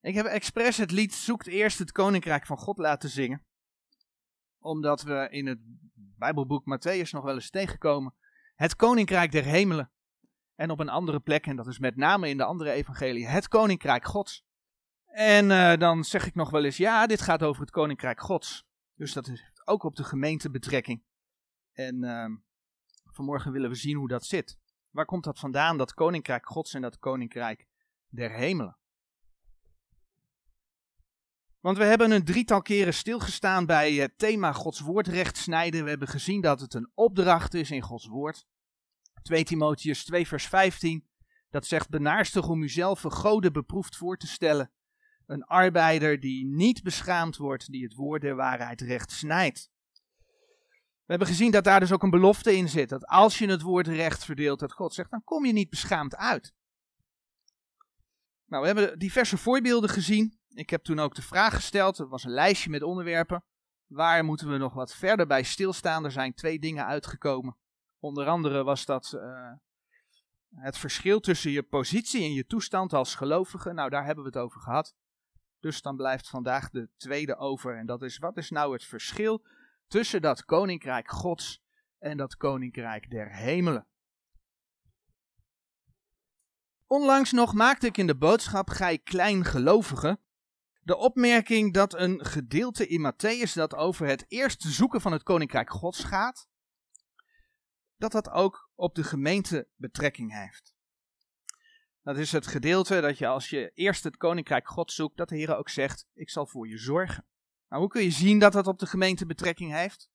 Ik heb expres het lied Zoekt eerst het Koninkrijk van God laten zingen. Omdat we in het Bijbelboek Matthäus nog wel eens tegenkomen. Het Koninkrijk der Hemelen. En op een andere plek, en dat is met name in de andere evangelie, het Koninkrijk Gods. En uh, dan zeg ik nog wel eens, ja, dit gaat over het Koninkrijk Gods. Dus dat is ook op de gemeente betrekking. En uh, vanmorgen willen we zien hoe dat zit. Waar komt dat vandaan, dat Koninkrijk Gods en dat Koninkrijk der Hemelen? Want we hebben een drietal keren stilgestaan bij het thema Gods woord recht snijden. We hebben gezien dat het een opdracht is in Gods woord. 2 Timotheus 2 vers 15, dat zegt benaarstig om uzelf een goden beproefd voor te stellen. Een arbeider die niet beschaamd wordt, die het woord der waarheid recht snijdt. We hebben gezien dat daar dus ook een belofte in zit. Dat als je het woord recht verdeelt, dat God zegt, dan kom je niet beschaamd uit. Nou, we hebben diverse voorbeelden gezien. Ik heb toen ook de vraag gesteld, er was een lijstje met onderwerpen. Waar moeten we nog wat verder bij stilstaan? Er zijn twee dingen uitgekomen. Onder andere was dat uh, het verschil tussen je positie en je toestand als gelovige. Nou, daar hebben we het over gehad. Dus dan blijft vandaag de tweede over. En dat is, wat is nou het verschil tussen dat koninkrijk gods en dat koninkrijk der hemelen? Onlangs nog maakte ik in de boodschap Gij kleingelovigen de opmerking dat een gedeelte in Matthäus dat over het eerste zoeken van het koninkrijk gods gaat, dat dat ook op de gemeente betrekking heeft. Dat is het gedeelte dat je als je eerst het koninkrijk God zoekt, dat de Heer ook zegt, ik zal voor je zorgen. Nou, hoe kun je zien dat dat op de gemeente betrekking heeft?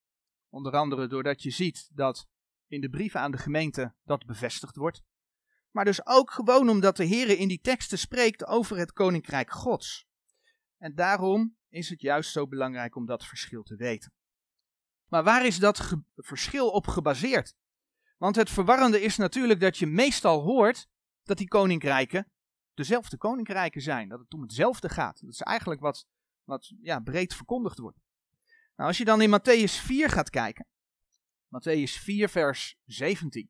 Onder andere doordat je ziet dat in de brieven aan de gemeente dat bevestigd wordt. Maar dus ook gewoon omdat de Heer in die teksten spreekt over het koninkrijk Gods. En daarom is het juist zo belangrijk om dat verschil te weten. Maar waar is dat verschil op gebaseerd? Want het verwarrende is natuurlijk dat je meestal hoort dat die koninkrijken dezelfde koninkrijken zijn. Dat het om hetzelfde gaat. Dat is eigenlijk wat, wat ja, breed verkondigd wordt. Nou, als je dan in Matthäus 4 gaat kijken. Matthäus 4, vers 17.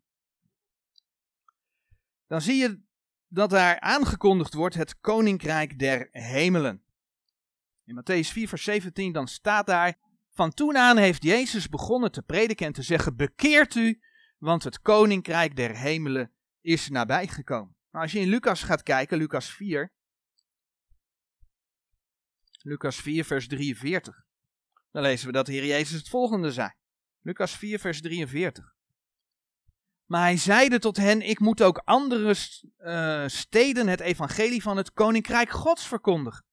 Dan zie je dat daar aangekondigd wordt het koninkrijk der hemelen. In Matthäus 4, vers 17 dan staat daar. Van toen aan heeft Jezus begonnen te prediken en te zeggen: Bekeert u, want het koninkrijk der hemelen is nabijgekomen. Maar als je in Lucas gaat kijken, Lucas 4, Lucas 4, vers 43, dan lezen we dat de Heer Jezus het volgende zei. Lucas 4, vers 43. Maar hij zeide tot hen: Ik moet ook andere uh, steden het evangelie van het koninkrijk Gods verkondigen.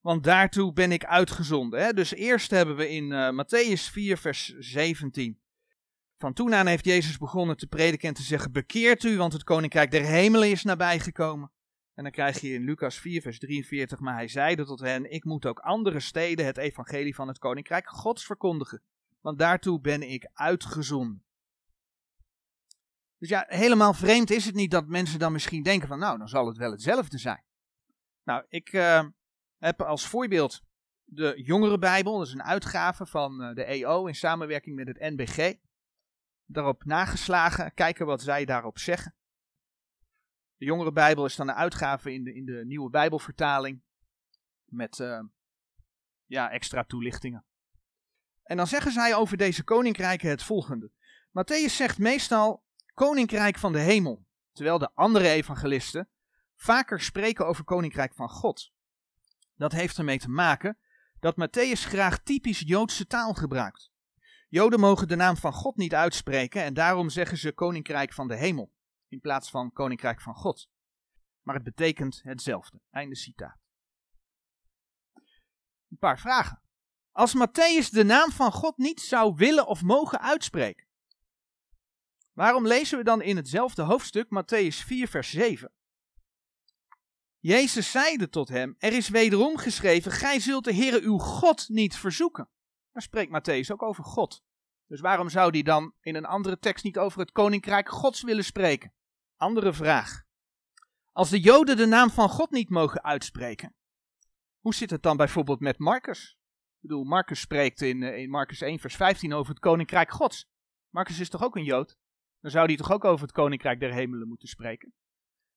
Want daartoe ben ik uitgezonden. Hè? Dus eerst hebben we in uh, Matthäus 4, vers 17 van toen aan heeft Jezus begonnen te prediken en te zeggen: Bekeert u, want het koninkrijk der hemelen is nabijgekomen. En dan krijg je in Lucas 4, vers 43, maar hij zeide tot hen: Ik moet ook andere steden het evangelie van het koninkrijk Gods verkondigen, want daartoe ben ik uitgezonden. Dus ja, helemaal vreemd is het niet dat mensen dan misschien denken van, nou, dan zal het wel hetzelfde zijn. Nou, ik uh, heb als voorbeeld de Jongere Bijbel, dat is een uitgave van uh, de EO in samenwerking met het NBG daarop nageslagen, kijken wat zij daarop zeggen. De jongere Bijbel is dan een uitgave in de, in de nieuwe Bijbelvertaling met uh, ja, extra toelichtingen. En dan zeggen zij over deze koninkrijken het volgende. Matthäus zegt meestal koninkrijk van de hemel, terwijl de andere evangelisten vaker spreken over koninkrijk van God. Dat heeft ermee te maken dat Matthäus graag typisch Joodse taal gebruikt. Joden mogen de naam van God niet uitspreken en daarom zeggen ze koninkrijk van de hemel in plaats van koninkrijk van God. Maar het betekent hetzelfde. Einde citaat. Een paar vragen. Als Matthäus de naam van God niet zou willen of mogen uitspreken, waarom lezen we dan in hetzelfde hoofdstuk Matthäus 4, vers 7? Jezus zeide tot hem: Er is wederom geschreven: Gij zult de Heere uw God niet verzoeken. Daar spreekt Matthäus ook over God. Dus waarom zou hij dan in een andere tekst niet over het koninkrijk Gods willen spreken? Andere vraag. Als de Joden de naam van God niet mogen uitspreken, hoe zit het dan bijvoorbeeld met Marcus? Ik bedoel, Marcus spreekt in, eh, in Marcus 1, vers 15 over het koninkrijk Gods. Marcus is toch ook een Jood? Dan zou hij toch ook over het koninkrijk der hemelen moeten spreken?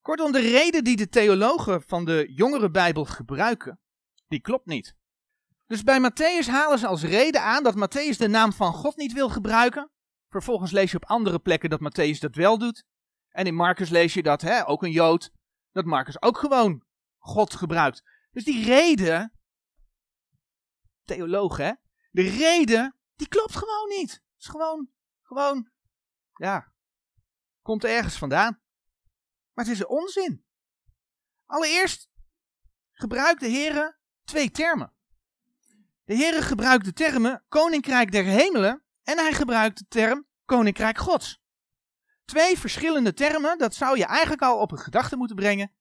Kortom, de reden die de theologen van de jongere Bijbel gebruiken, die klopt niet. Dus bij Matthäus halen ze als reden aan dat Matthäus de naam van God niet wil gebruiken. Vervolgens lees je op andere plekken dat Matthäus dat wel doet. En in Marcus lees je dat, hè, ook een Jood, dat Marcus ook gewoon God gebruikt. Dus die reden, theoloog hè, de reden, die klopt gewoon niet. Het is gewoon, gewoon, ja, komt ergens vandaan. Maar het is onzin. Allereerst gebruikt de Heer twee termen. De Heer gebruikt de termen Koninkrijk der Hemelen en hij gebruikt de term Koninkrijk Gods. Twee verschillende termen, dat zou je eigenlijk al op een gedachte moeten brengen.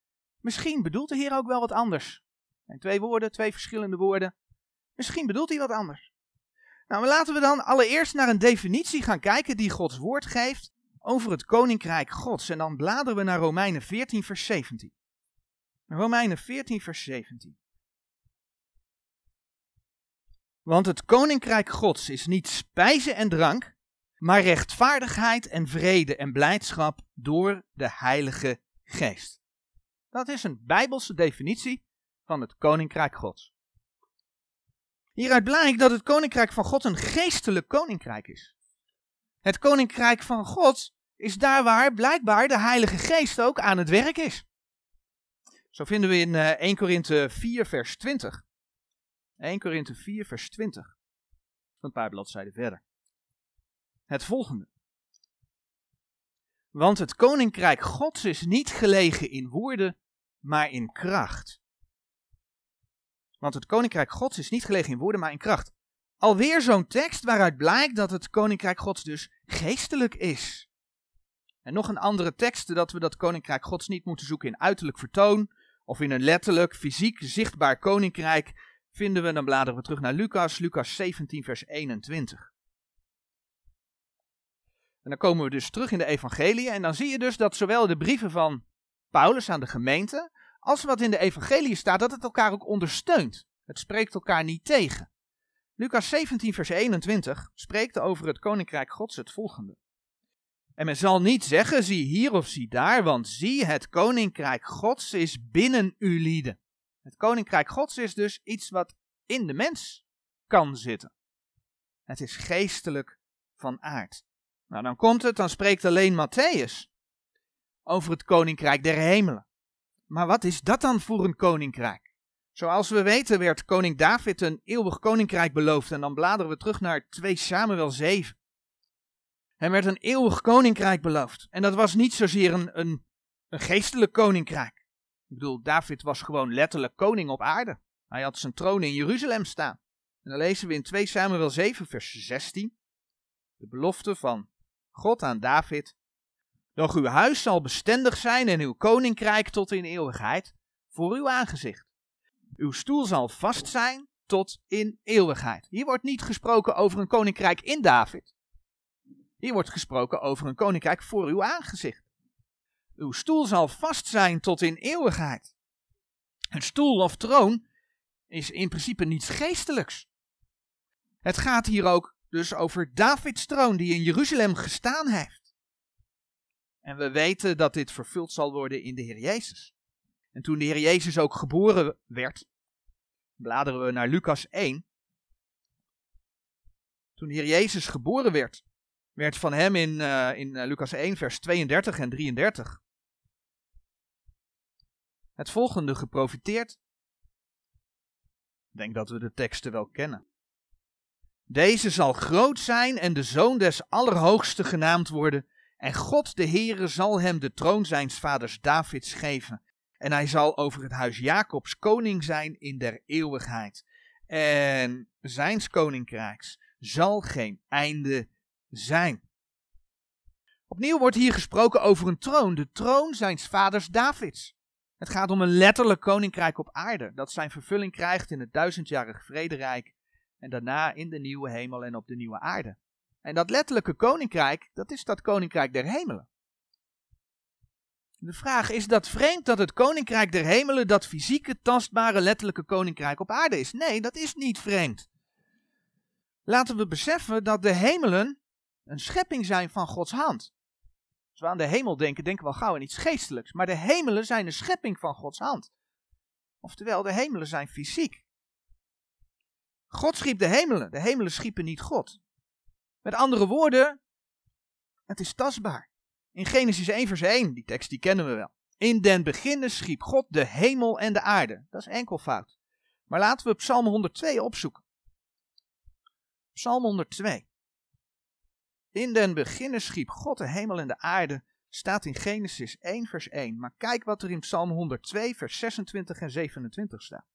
Misschien bedoelt de Heer ook wel wat anders. Twee woorden, twee verschillende woorden. Misschien bedoelt hij wat anders. Nou, laten we dan allereerst naar een definitie gaan kijken die Gods woord geeft over het koninkrijk Gods. En dan bladeren we naar Romeinen 14, vers 17. Romeinen 14, vers 17. Want het koninkrijk Gods is niet spijzen en drank, maar rechtvaardigheid en vrede en blijdschap door de Heilige Geest. Dat is een bijbelse definitie van het koninkrijk Gods. Hieruit blijkt dat het koninkrijk van God een geestelijk koninkrijk is. Het koninkrijk van God is daar waar blijkbaar de Heilige Geest ook aan het werk is. Zo vinden we in 1 eh, Korinthe 4 vers 20. 1 Korinthe 4 vers 20. Een paar bladzijden verder. Het volgende. Want het koninkrijk Gods is niet gelegen in woorden, maar in kracht. Want het koninkrijk Gods is niet gelegen in woorden, maar in kracht. Alweer zo'n tekst waaruit blijkt dat het koninkrijk Gods dus geestelijk is. En nog een andere tekst dat we dat koninkrijk Gods niet moeten zoeken in uiterlijk vertoon of in een letterlijk, fysiek zichtbaar koninkrijk, vinden we, dan bladeren we terug naar Lucas, Lucas 17, vers 21. En dan komen we dus terug in de evangelie en dan zie je dus dat zowel de brieven van Paulus aan de gemeente, als wat in de evangelie staat, dat het elkaar ook ondersteunt. Het spreekt elkaar niet tegen. Lucas 17, vers 21 spreekt over het koninkrijk Gods het volgende. En men zal niet zeggen, zie hier of zie daar, want zie, het koninkrijk Gods is binnen u lieden. Het koninkrijk Gods is dus iets wat in de mens kan zitten. Het is geestelijk van aard. Nou, dan komt het, dan spreekt alleen Matthäus over het koninkrijk der hemelen. Maar wat is dat dan voor een koninkrijk? Zoals we weten werd koning David een eeuwig koninkrijk beloofd en dan bladeren we terug naar 2 Samuel 7. Hem werd een eeuwig koninkrijk beloofd. En dat was niet zozeer een, een, een geestelijk koninkrijk. Ik bedoel, David was gewoon letterlijk koning op aarde. Hij had zijn troon in Jeruzalem staan. En dan lezen we in 2 Samuel 7, vers 16. De belofte van God aan David. Doch uw huis zal bestendig zijn en uw koninkrijk tot in eeuwigheid voor uw aangezicht. Uw stoel zal vast zijn tot in eeuwigheid. Hier wordt niet gesproken over een koninkrijk in David. Hier wordt gesproken over een koninkrijk voor uw aangezicht. Uw stoel zal vast zijn tot in eeuwigheid. Een stoel of troon is in principe niets geestelijks. Het gaat hier ook dus over Davids troon die in Jeruzalem gestaan heeft. En we weten dat dit vervuld zal worden in de Heer Jezus. En toen de Heer Jezus ook geboren werd, bladeren we naar Lucas 1. Toen de Heer Jezus geboren werd, werd van hem in, uh, in uh, Lucas 1, vers 32 en 33 het volgende geprofiteerd. Ik denk dat we de teksten wel kennen. Deze zal groot zijn en de zoon des Allerhoogste genaamd worden. En God de Heere zal hem de troon zijns vaders Davids geven. En hij zal over het huis Jacobs koning zijn in der eeuwigheid. En zijns koninkrijks zal geen einde zijn. Opnieuw wordt hier gesproken over een troon, de troon zijns vaders Davids. Het gaat om een letterlijk koninkrijk op aarde, dat zijn vervulling krijgt in het duizendjarig vrederijk en daarna in de nieuwe hemel en op de nieuwe aarde. En dat letterlijke koninkrijk, dat is dat koninkrijk der hemelen. De vraag is dat vreemd dat het koninkrijk der hemelen dat fysieke, tastbare, letterlijke koninkrijk op aarde is? Nee, dat is niet vreemd. Laten we beseffen dat de hemelen een schepping zijn van Gods hand. Als we aan de hemel denken, denken we al gauw aan iets geestelijks. Maar de hemelen zijn een schepping van Gods hand. Oftewel, de hemelen zijn fysiek. God schiep de hemelen. De hemelen schiepen niet God. Met andere woorden, het is tastbaar. In Genesis 1 vers 1, die tekst die kennen we wel. In den beginne schiep God de hemel en de aarde. Dat is enkelvoud. Maar laten we Psalm 102 opzoeken. Psalm 102. In den beginne schiep God de hemel en de aarde, staat in Genesis 1 vers 1. Maar kijk wat er in Psalm 102 vers 26 en 27 staat.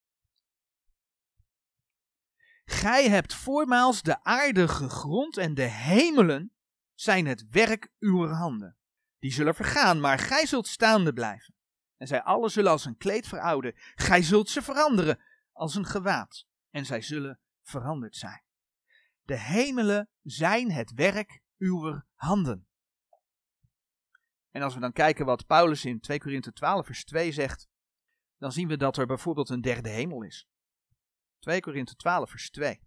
Gij hebt voormaals de aarde gegrond en de hemelen zijn het werk uw handen. Die zullen vergaan, maar gij zult staande blijven. En zij allen zullen als een kleed verouden. Gij zult ze veranderen als een gewaad. En zij zullen veranderd zijn. De hemelen zijn het werk uw handen. En als we dan kijken wat Paulus in 2 Korinthe 12 vers 2 zegt, dan zien we dat er bijvoorbeeld een derde hemel is. 2 Korinthe 12 vers 2.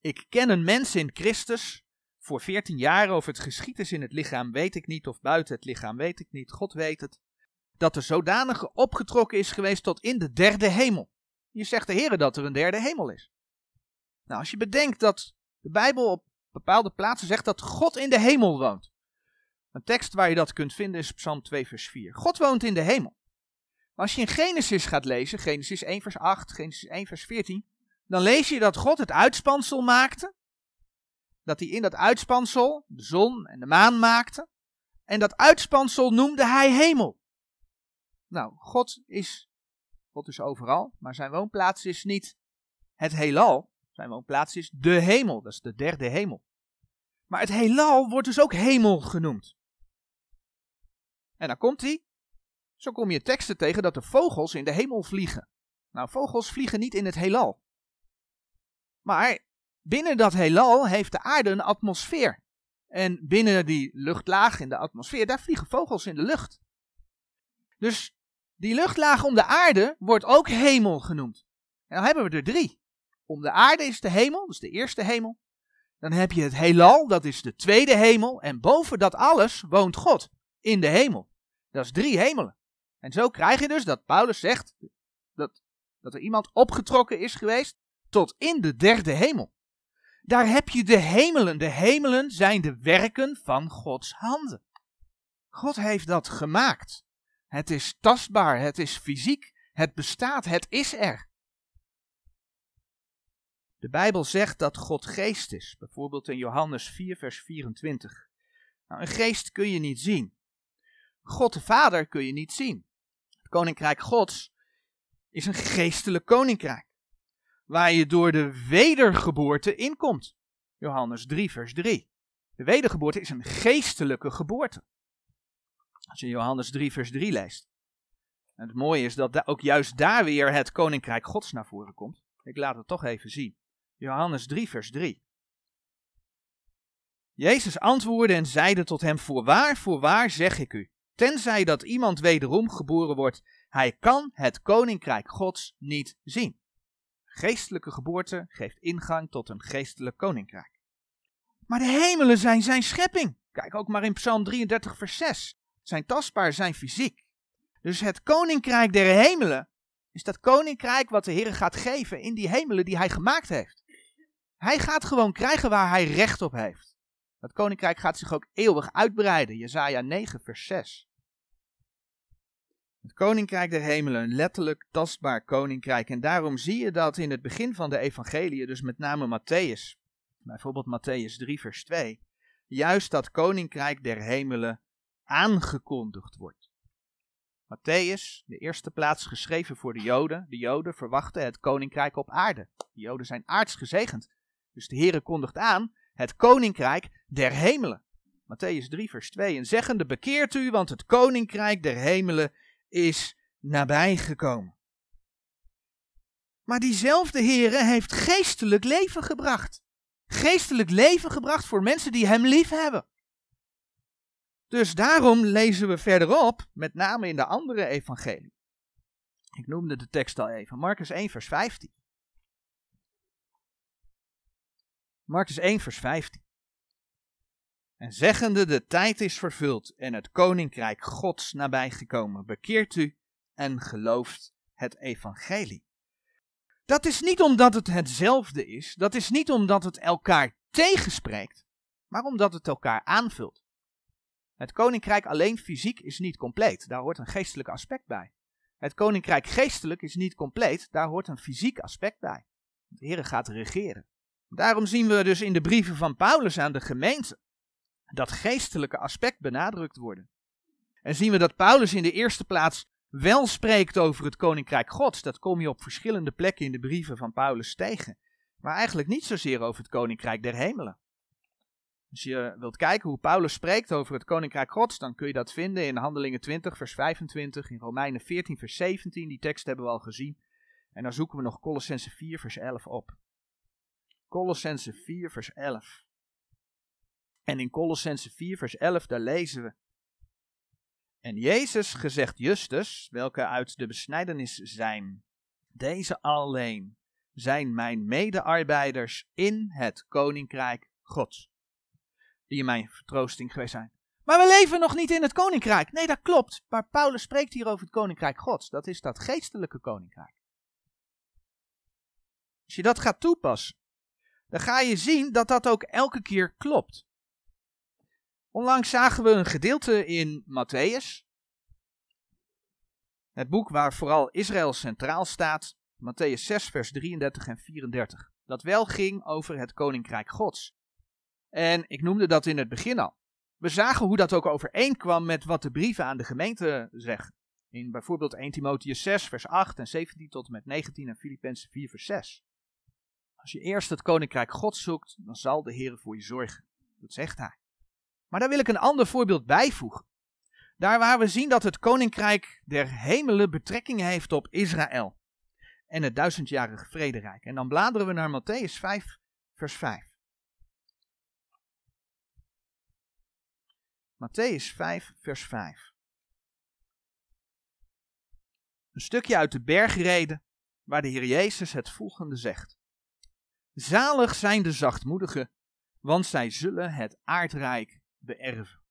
Ik ken een mens in Christus voor 14 jaar of het geschied is in het lichaam weet ik niet of buiten het lichaam weet ik niet, God weet het. Dat er zodanige opgetrokken is geweest tot in de derde hemel. Je zegt de Heer dat er een derde hemel is. Nou, als je bedenkt dat de Bijbel op bepaalde plaatsen zegt dat God in de hemel woont. Een tekst waar je dat kunt vinden is Psalm 2 vers 4. God woont in de hemel. Maar als je in Genesis gaat lezen, Genesis 1 vers 8, Genesis 1 vers 14, dan lees je dat God het uitspansel maakte. Dat hij in dat uitspansel de zon en de maan maakte. En dat uitspansel noemde hij hemel. Nou, God is, God is overal, maar zijn woonplaats is niet het heelal. Zijn woonplaats is de hemel, dat is de derde hemel. Maar het heelal wordt dus ook hemel genoemd. En dan komt hij. Zo kom je teksten tegen dat de vogels in de hemel vliegen. Nou, vogels vliegen niet in het heelal. Maar binnen dat heelal heeft de aarde een atmosfeer. En binnen die luchtlaag in de atmosfeer, daar vliegen vogels in de lucht. Dus die luchtlaag om de aarde wordt ook hemel genoemd. En dan hebben we er drie. Om de aarde is de hemel, is de eerste hemel. Dan heb je het heelal, dat is de tweede hemel. En boven dat alles woont God in de hemel. Dat is drie hemelen. En zo krijg je dus dat Paulus zegt dat, dat er iemand opgetrokken is geweest tot in de derde hemel. Daar heb je de hemelen. De hemelen zijn de werken van Gods handen. God heeft dat gemaakt. Het is tastbaar, het is fysiek, het bestaat, het is er. De Bijbel zegt dat God geest is, bijvoorbeeld in Johannes 4, vers 24. Nou, een geest kun je niet zien. God de Vader kun je niet zien. Het koninkrijk Gods is een geestelijk koninkrijk, waar je door de wedergeboorte inkomt. Johannes 3, vers 3. De wedergeboorte is een geestelijke geboorte. Als je Johannes 3, vers 3 leest. En het mooie is dat ook juist daar weer het koninkrijk Gods naar voren komt. Ik laat het toch even zien. Johannes 3, vers 3. Jezus antwoordde en zeide tot hem: Voorwaar, voorwaar zeg ik u, tenzij dat iemand wederom geboren wordt, hij kan het koninkrijk Gods niet zien. Geestelijke geboorte geeft ingang tot een geestelijk koninkrijk. Maar de hemelen zijn zijn schepping. Kijk ook maar in Psalm 33, vers 6. Zijn tastbaar, zijn fysiek. Dus het koninkrijk der hemelen is dat koninkrijk wat de Heer gaat geven in die hemelen die hij gemaakt heeft. Hij gaat gewoon krijgen waar hij recht op heeft. Dat koninkrijk gaat zich ook eeuwig uitbreiden. Jezaja 9, vers 6. Het koninkrijk der hemelen, letterlijk tastbaar koninkrijk. En daarom zie je dat in het begin van de evangelie, dus met name Matthäus, bijvoorbeeld Matthäus 3, vers 2, juist dat koninkrijk der hemelen aangekondigd wordt. Matthäus, de eerste plaats geschreven voor de Joden. De Joden verwachten het koninkrijk op aarde. De Joden zijn aards gezegend. Dus de Heere kondigt aan het koninkrijk der hemelen. Matthäus 3, vers 2. En zeggende, bekeert u, want het koninkrijk der hemelen is nabijgekomen. Maar diezelfde Heere heeft geestelijk leven gebracht. Geestelijk leven gebracht voor mensen die hem lief hebben. Dus daarom lezen we verderop, met name in de andere evangelie. Ik noemde de tekst al even, Marcus 1, vers 15. Marcus 1, vers 15. En zeggende, de tijd is vervuld en het koninkrijk Gods nabijgekomen. Bekeert u en gelooft het evangelie. Dat is niet omdat het hetzelfde is, dat is niet omdat het elkaar tegenspreekt, maar omdat het elkaar aanvult. Het koninkrijk alleen fysiek is niet compleet, daar hoort een geestelijk aspect bij. Het koninkrijk geestelijk is niet compleet, daar hoort een fysiek aspect bij. De Heer gaat regeren. Daarom zien we dus in de brieven van Paulus aan de gemeente dat geestelijke aspect benadrukt worden. En zien we dat Paulus in de eerste plaats wel spreekt over het koninkrijk Gods. Dat kom je op verschillende plekken in de brieven van Paulus tegen. Maar eigenlijk niet zozeer over het koninkrijk der hemelen. Als je wilt kijken hoe Paulus spreekt over het koninkrijk Gods, dan kun je dat vinden in Handelingen 20, vers 25, in Romeinen 14, vers 17. Die tekst hebben we al gezien. En dan zoeken we nog Colossense 4, vers 11 op. Colossense 4, vers 11. En in Colossense 4, vers 11, daar lezen we. En Jezus gezegd Justus, welke uit de besnijdenis zijn, deze alleen zijn mijn medearbeiders in het koninkrijk Gods, die in mijn vertroosting geweest zijn. Maar we leven nog niet in het koninkrijk. Nee, dat klopt. Maar Paulus spreekt hier over het koninkrijk Gods. Dat is dat geestelijke koninkrijk. Als je dat gaat toepassen, dan ga je zien dat dat ook elke keer klopt. Onlangs zagen we een gedeelte in Matthäus. Het boek waar vooral Israël centraal staat. Matthäus 6, vers 33 en 34. Dat wel ging over het koninkrijk Gods. En ik noemde dat in het begin al. We zagen hoe dat ook overeenkwam met wat de brieven aan de gemeente zeggen. In bijvoorbeeld 1 Timotheus 6, vers 8 en 17 tot en met 19 en Filippenzen 4, vers 6. Als je eerst het koninkrijk Gods zoekt, dan zal de Heer voor je zorgen. Dat zegt hij. Maar daar wil ik een ander voorbeeld bijvoegen. Daar waar we zien dat het koninkrijk der hemelen betrekking heeft op Israël en het duizendjarige vrederijk. En dan bladeren we naar Matthäus 5, vers 5. Matthäus 5, vers 5. Een stukje uit de bergreden waar de Heer Jezus het volgende zegt. Zalig zijn de zachtmoedigen, want zij zullen het aardrijk beërven.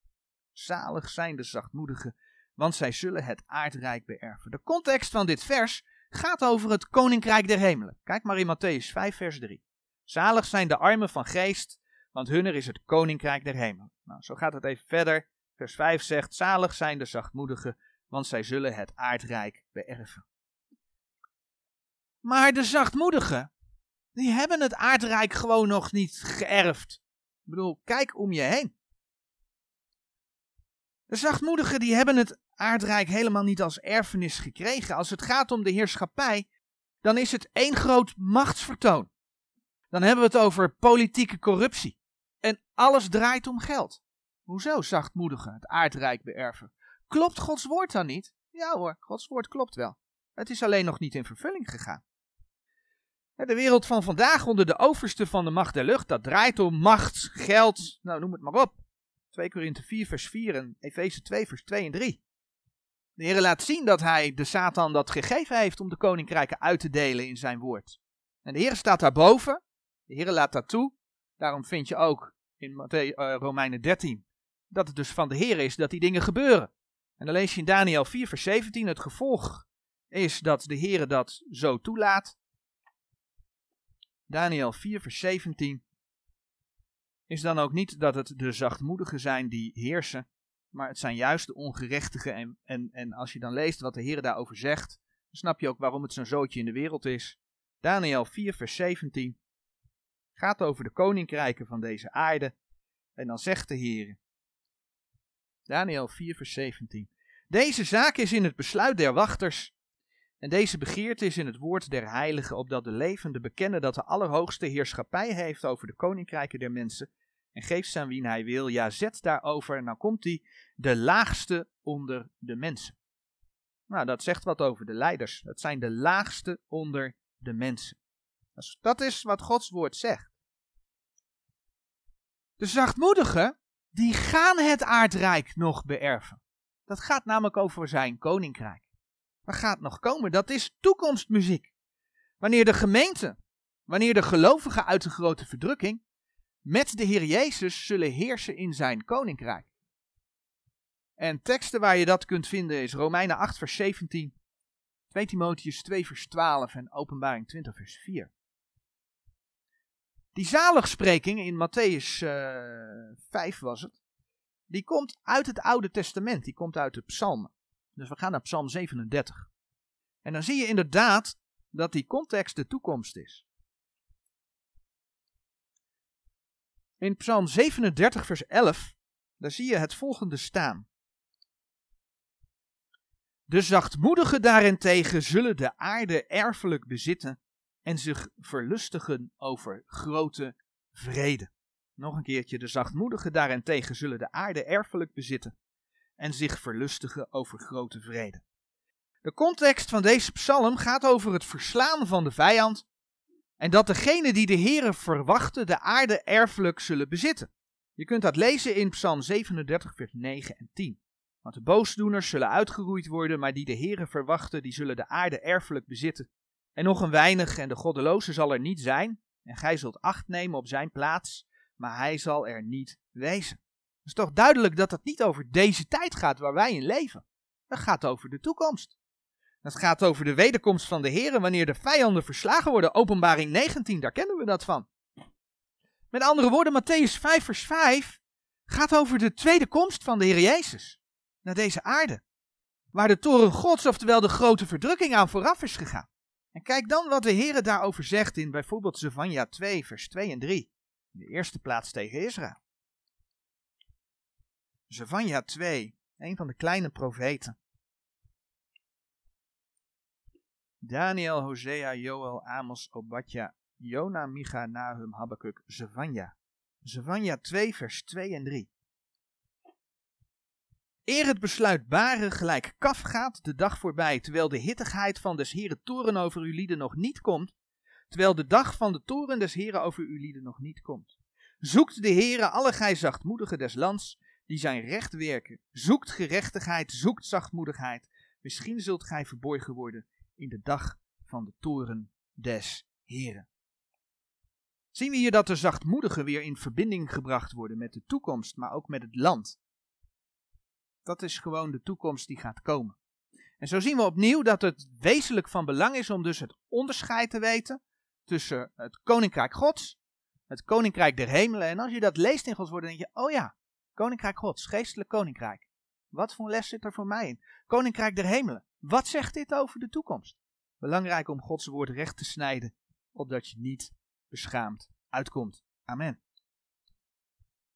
Zalig zijn de zachtmoedigen, want zij zullen het aardrijk beërven. De context van dit vers gaat over het koninkrijk der hemelen. Kijk maar in Matthäus 5, vers 3. Zalig zijn de armen van geest, want hunner is het koninkrijk der hemelen. Nou, zo gaat het even verder. Vers 5 zegt: Zalig zijn de zachtmoedigen, want zij zullen het aardrijk beërven. Maar de zachtmoedigen, die hebben het aardrijk gewoon nog niet geërfd. Ik bedoel, kijk om je heen. De zachtmoedigen die hebben het aardrijk helemaal niet als erfenis gekregen. Als het gaat om de heerschappij, dan is het één groot machtsvertoon. Dan hebben we het over politieke corruptie. En alles draait om geld. Hoezo zachtmoedigen het aardrijk beërven? Klopt Gods woord dan niet? Ja hoor, Gods woord klopt wel. Het is alleen nog niet in vervulling gegaan. De wereld van vandaag onder de overste van de macht der lucht, dat draait om macht, geld, nou noem het maar op. 2 Korinthe 4 vers 4 en Efeze 2 vers 2 en 3. De Heer laat zien dat hij de Satan dat gegeven heeft om de koninkrijken uit te delen in zijn woord. En de Heer staat daarboven. De Heer laat dat toe. Daarom vind je ook in uh, Romeinen 13 dat het dus van de Heer is dat die dingen gebeuren. En dan lees je in Daniel 4 vers 17 het gevolg is dat de Heer dat zo toelaat. Daniel 4 vers 17 is dan ook niet dat het de zachtmoedigen zijn die heersen, maar het zijn juist de ongerechtigen. En, en, en als je dan leest wat de Heer daarover zegt, dan snap je ook waarom het zo'n zootje in de wereld is. Daniel 4, vers 17 gaat over de koninkrijken van deze aarde. En dan zegt de Heer, Daniel 4, vers 17. Deze zaak is in het besluit der wachters. En deze begeerte is in het woord der heiligen, opdat de levenden bekennen dat de Allerhoogste heerschappij heeft over de koninkrijken der mensen en geeft ze aan wie hij wil. Ja, zet daarover, en dan komt hij, de laagste onder de mensen. Nou, dat zegt wat over de leiders. Dat zijn de laagste onder de mensen. Dat is wat Gods woord zegt. De zachtmoedigen, die gaan het aardrijk nog beërven. Dat gaat namelijk over zijn koninkrijk. Dat gaat nog komen, dat is toekomstmuziek. Wanneer de gemeente, wanneer de gelovigen uit de grote verdrukking met de Heer Jezus zullen heersen in zijn koninkrijk. En teksten waar je dat kunt vinden is Romeinen 8 vers 17, 2 Timotheus 2 vers 12 en Openbaring 20 vers 4. Die zaligspreking in Matthäus uh, eh, 5 was het, die komt uit het Oude Testament, die komt uit de psalmen. Dus we gaan naar psalm 37. En dan zie je inderdaad dat die context de toekomst is. In Psalm 37, vers 11, daar zie je het volgende staan. De zachtmoedigen daarentegen zullen de aarde erfelijk bezitten en zich verlustigen over grote vrede. Nog een keertje, de zachtmoedigen daarentegen zullen de aarde erfelijk bezitten en zich verlustigen over grote vrede. De context van deze psalm gaat over het verslaan van de vijand en dat degenen die de Heeren verwachten de aarde erfelijk zullen bezitten. Je kunt dat lezen in Psalm 37, vers 9 en 10. Want de boosdoeners zullen uitgeroeid worden, maar die de Heeren verwachten, die zullen de aarde erfelijk bezitten. En nog een weinig, en de goddeloze zal er niet zijn, en gij zult acht nemen op zijn plaats, maar hij zal er niet wezen. Is toch duidelijk dat het niet over deze tijd gaat waar wij in leven. Het gaat over de toekomst. Het gaat over de wederkomst van de Heer wanneer de vijanden verslagen worden. Openbaring 19, daar kennen we dat van. Met andere woorden, Matthäus 5 vers 5 gaat over de tweede komst van de Heer Jezus naar deze aarde. Waar de toren gods, oftewel de grote verdrukking aan vooraf is gegaan. En kijk dan wat de Heer daarover zegt in bijvoorbeeld Zevania 2 vers 2 en 3. In de eerste plaats tegen Israël. Zevania 2, een van de kleine profeten. Daniel, Hosea, Joel, Amos, Obadja, Jona, Micha, Nahum, Habakkuk, Zevanja. Zevanja 2 vers 2 en 3. Eer het besluitbare gelijk kaf gaat de dag voorbij, terwijl de hittigheid van des Heren toren over uw lieden nog niet komt, terwijl de dag van de toren des Heren over uw lieden nog niet komt. Zoekt de Heere alle gij zachtmoedigen des lands, die zijn recht werken. Zoekt gerechtigheid, zoekt zachtmoedigheid. Misschien zult gij verborgen worden in de dag van de toren des Heren. Zien we hier dat de zachtmoedigen weer in verbinding gebracht worden met de toekomst, maar ook met het land. Dat is gewoon de toekomst die gaat komen. En zo zien we opnieuw dat het wezenlijk van belang is om dus het onderscheid te weten tussen het koninkrijk Gods, het koninkrijk der hemelen. En als je dat leest in Gods woord, dan denk je: oh ja, koninkrijk Gods, geestelijk koninkrijk. Wat voor les zit er voor mij in? Koninkrijk der hemelen. Wat zegt dit over de toekomst? Belangrijk om Gods woord recht te snijden, opdat je niet beschaamd uitkomt. Amen.